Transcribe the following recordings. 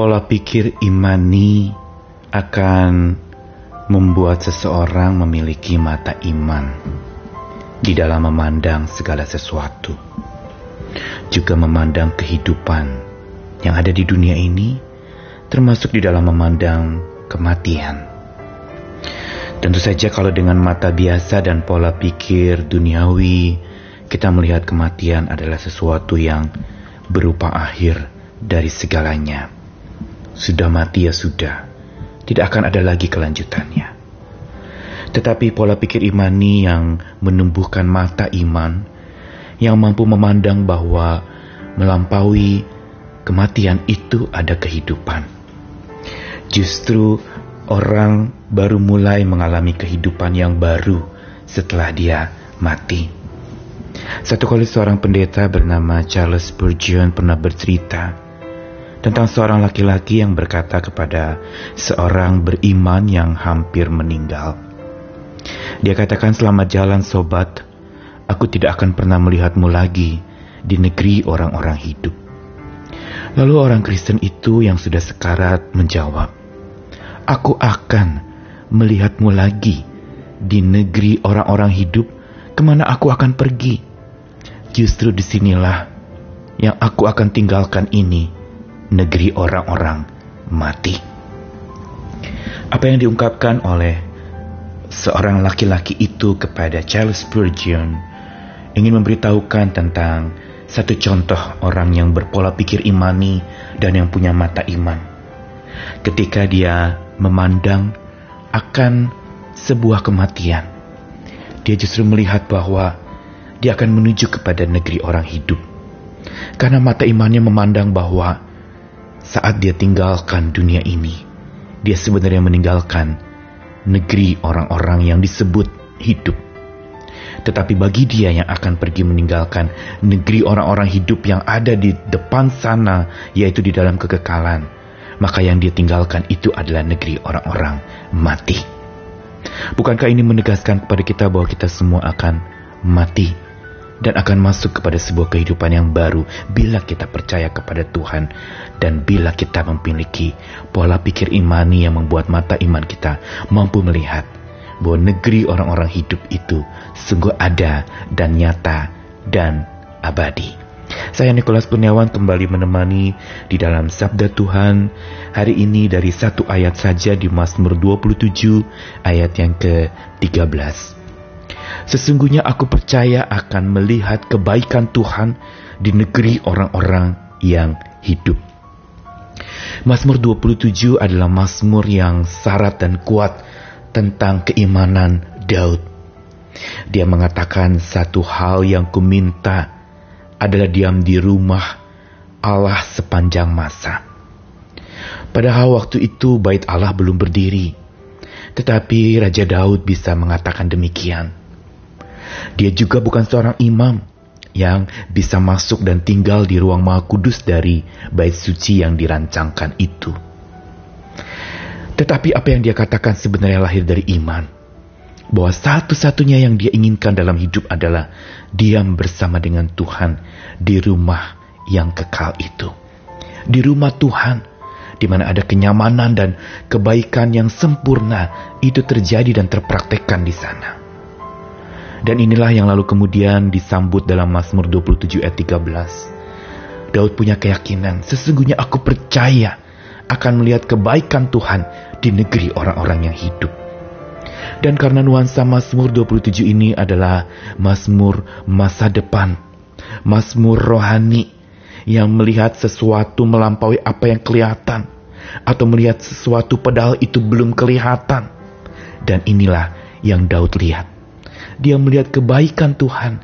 pola pikir imani akan membuat seseorang memiliki mata iman di dalam memandang segala sesuatu, juga memandang kehidupan yang ada di dunia ini, termasuk di dalam memandang kematian. Tentu saja, kalau dengan mata biasa dan pola pikir duniawi, kita melihat kematian adalah sesuatu yang berupa akhir dari segalanya. Sudah mati ya sudah, tidak akan ada lagi kelanjutannya. Tetapi pola pikir imani yang menumbuhkan mata iman, yang mampu memandang bahwa melampaui kematian itu ada kehidupan. Justru orang baru mulai mengalami kehidupan yang baru setelah dia mati. Satu kali seorang pendeta bernama Charles Spurgeon pernah bercerita tentang seorang laki-laki yang berkata kepada seorang beriman yang hampir meninggal. Dia katakan selamat jalan sobat, aku tidak akan pernah melihatmu lagi di negeri orang-orang hidup. Lalu orang Kristen itu yang sudah sekarat menjawab, Aku akan melihatmu lagi di negeri orang-orang hidup, ke mana aku akan pergi. Justru di sinilah yang aku akan tinggalkan ini, negeri orang-orang mati. Apa yang diungkapkan oleh seorang laki-laki itu kepada Charles Spurgeon ingin memberitahukan tentang satu contoh orang yang berpola pikir imani dan yang punya mata iman. Ketika dia memandang akan sebuah kematian, dia justru melihat bahwa dia akan menuju kepada negeri orang hidup. Karena mata imannya memandang bahwa saat dia tinggalkan dunia ini, dia sebenarnya meninggalkan negeri orang-orang yang disebut hidup. Tetapi bagi dia yang akan pergi meninggalkan negeri orang-orang hidup yang ada di depan sana, yaitu di dalam kekekalan, maka yang dia tinggalkan itu adalah negeri orang-orang mati. Bukankah ini menegaskan kepada kita bahwa kita semua akan mati dan akan masuk kepada sebuah kehidupan yang baru bila kita percaya kepada Tuhan dan bila kita memiliki pola pikir imani yang membuat mata iman kita mampu melihat bahwa negeri orang-orang hidup itu sungguh ada dan nyata dan abadi. Saya Nikolas Kurniawan kembali menemani di dalam Sabda Tuhan hari ini dari satu ayat saja di Mazmur 27 ayat yang ke-13. Sesungguhnya aku percaya akan melihat kebaikan Tuhan di negeri orang-orang yang hidup. Mazmur 27 adalah mazmur yang syarat dan kuat tentang keimanan Daud. Dia mengatakan satu hal yang kuminta adalah diam di rumah Allah sepanjang masa. Padahal waktu itu bait Allah belum berdiri. Tetapi Raja Daud bisa mengatakan demikian. Dia juga bukan seorang imam yang bisa masuk dan tinggal di ruang maha kudus dari bait suci yang dirancangkan itu. Tetapi apa yang dia katakan sebenarnya lahir dari iman. Bahwa satu-satunya yang dia inginkan dalam hidup adalah diam bersama dengan Tuhan di rumah yang kekal itu. Di rumah Tuhan, di mana ada kenyamanan dan kebaikan yang sempurna, itu terjadi dan terpraktekkan di sana. Dan inilah yang lalu kemudian disambut dalam Mazmur 27 ayat 13. Daud punya keyakinan, sesungguhnya aku percaya akan melihat kebaikan Tuhan di negeri orang-orang yang hidup. Dan karena nuansa Mazmur 27 ini adalah Mazmur masa depan, Mazmur rohani yang melihat sesuatu melampaui apa yang kelihatan atau melihat sesuatu padahal itu belum kelihatan. Dan inilah yang Daud lihat dia melihat kebaikan Tuhan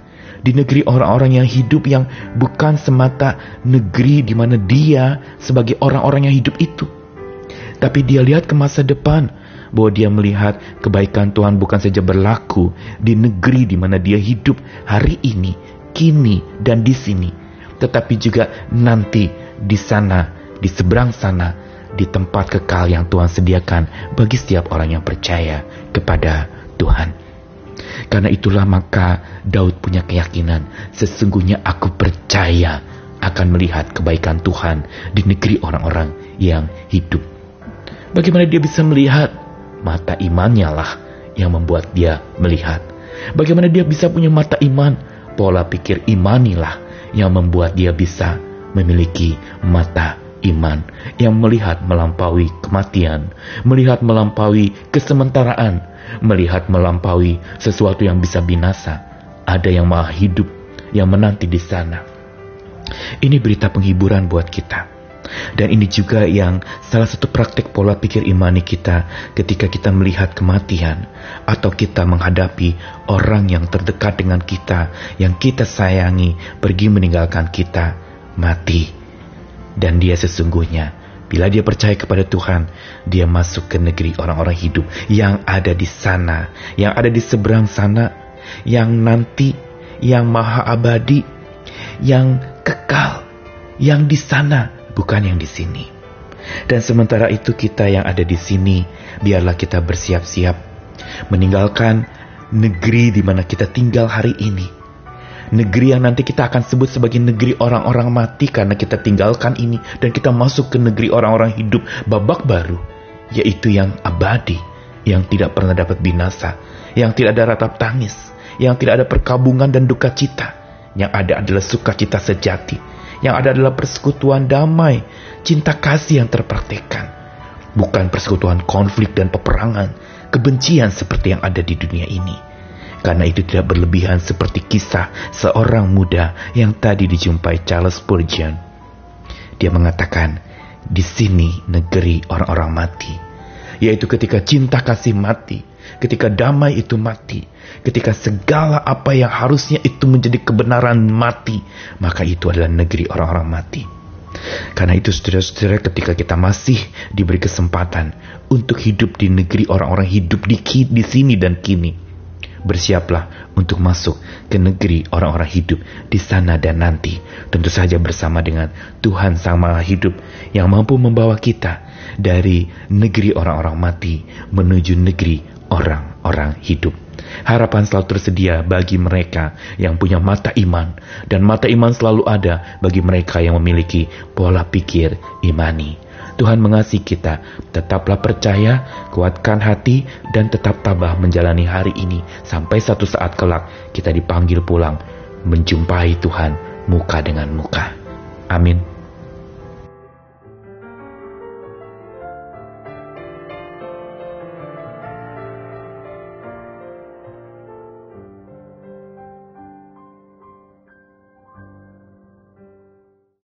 di negeri orang-orang yang hidup yang bukan semata negeri di mana dia sebagai orang-orang yang hidup itu. Tapi dia lihat ke masa depan bahwa dia melihat kebaikan Tuhan bukan saja berlaku di negeri di mana dia hidup hari ini, kini, dan di sini. Tetapi juga nanti di sana, di seberang sana, di tempat kekal yang Tuhan sediakan bagi setiap orang yang percaya kepada Tuhan. Karena itulah maka Daud punya keyakinan, sesungguhnya aku percaya akan melihat kebaikan Tuhan di negeri orang-orang yang hidup. Bagaimana dia bisa melihat? Mata imannya lah yang membuat dia melihat. Bagaimana dia bisa punya mata iman? Pola pikir imanilah yang membuat dia bisa memiliki mata iman yang melihat melampaui kematian, melihat melampaui kesementaraan, melihat melampaui sesuatu yang bisa binasa. Ada yang maha hidup yang menanti di sana. Ini berita penghiburan buat kita. Dan ini juga yang salah satu praktik pola pikir imani kita ketika kita melihat kematian atau kita menghadapi orang yang terdekat dengan kita, yang kita sayangi, pergi meninggalkan kita, mati. Dan dia sesungguhnya, bila dia percaya kepada Tuhan, dia masuk ke negeri orang-orang hidup yang ada di sana, yang ada di seberang sana, yang nanti, yang maha abadi, yang kekal, yang di sana bukan yang di sini. Dan sementara itu kita yang ada di sini, biarlah kita bersiap-siap meninggalkan negeri di mana kita tinggal hari ini. Negeri yang nanti kita akan sebut sebagai negeri orang-orang mati karena kita tinggalkan ini dan kita masuk ke negeri orang-orang hidup babak baru, yaitu yang abadi, yang tidak pernah dapat binasa, yang tidak ada ratap tangis, yang tidak ada perkabungan dan duka cita, yang ada adalah sukacita sejati, yang ada adalah persekutuan damai, cinta kasih yang terpraktekkan. Bukan persekutuan konflik dan peperangan, kebencian seperti yang ada di dunia ini. Karena itu tidak berlebihan seperti kisah seorang muda yang tadi dijumpai Charles Spurgeon. Dia mengatakan, di sini negeri orang-orang mati. Yaitu ketika cinta kasih mati, ketika damai itu mati, ketika segala apa yang harusnya itu menjadi kebenaran mati, maka itu adalah negeri orang-orang mati. Karena itu saudara-saudara ketika kita masih diberi kesempatan untuk hidup di negeri orang-orang hidup di, di sini dan kini, bersiaplah untuk masuk ke negeri orang-orang hidup di sana dan nanti. Tentu saja bersama dengan Tuhan Sang Maha Hidup yang mampu membawa kita dari negeri orang-orang mati menuju negeri orang-orang hidup. Harapan selalu tersedia bagi mereka yang punya mata iman, dan mata iman selalu ada bagi mereka yang memiliki pola pikir imani. Tuhan mengasihi kita, tetaplah percaya, kuatkan hati, dan tetap tabah menjalani hari ini sampai satu saat kelak kita dipanggil pulang menjumpai Tuhan muka dengan muka. Amin.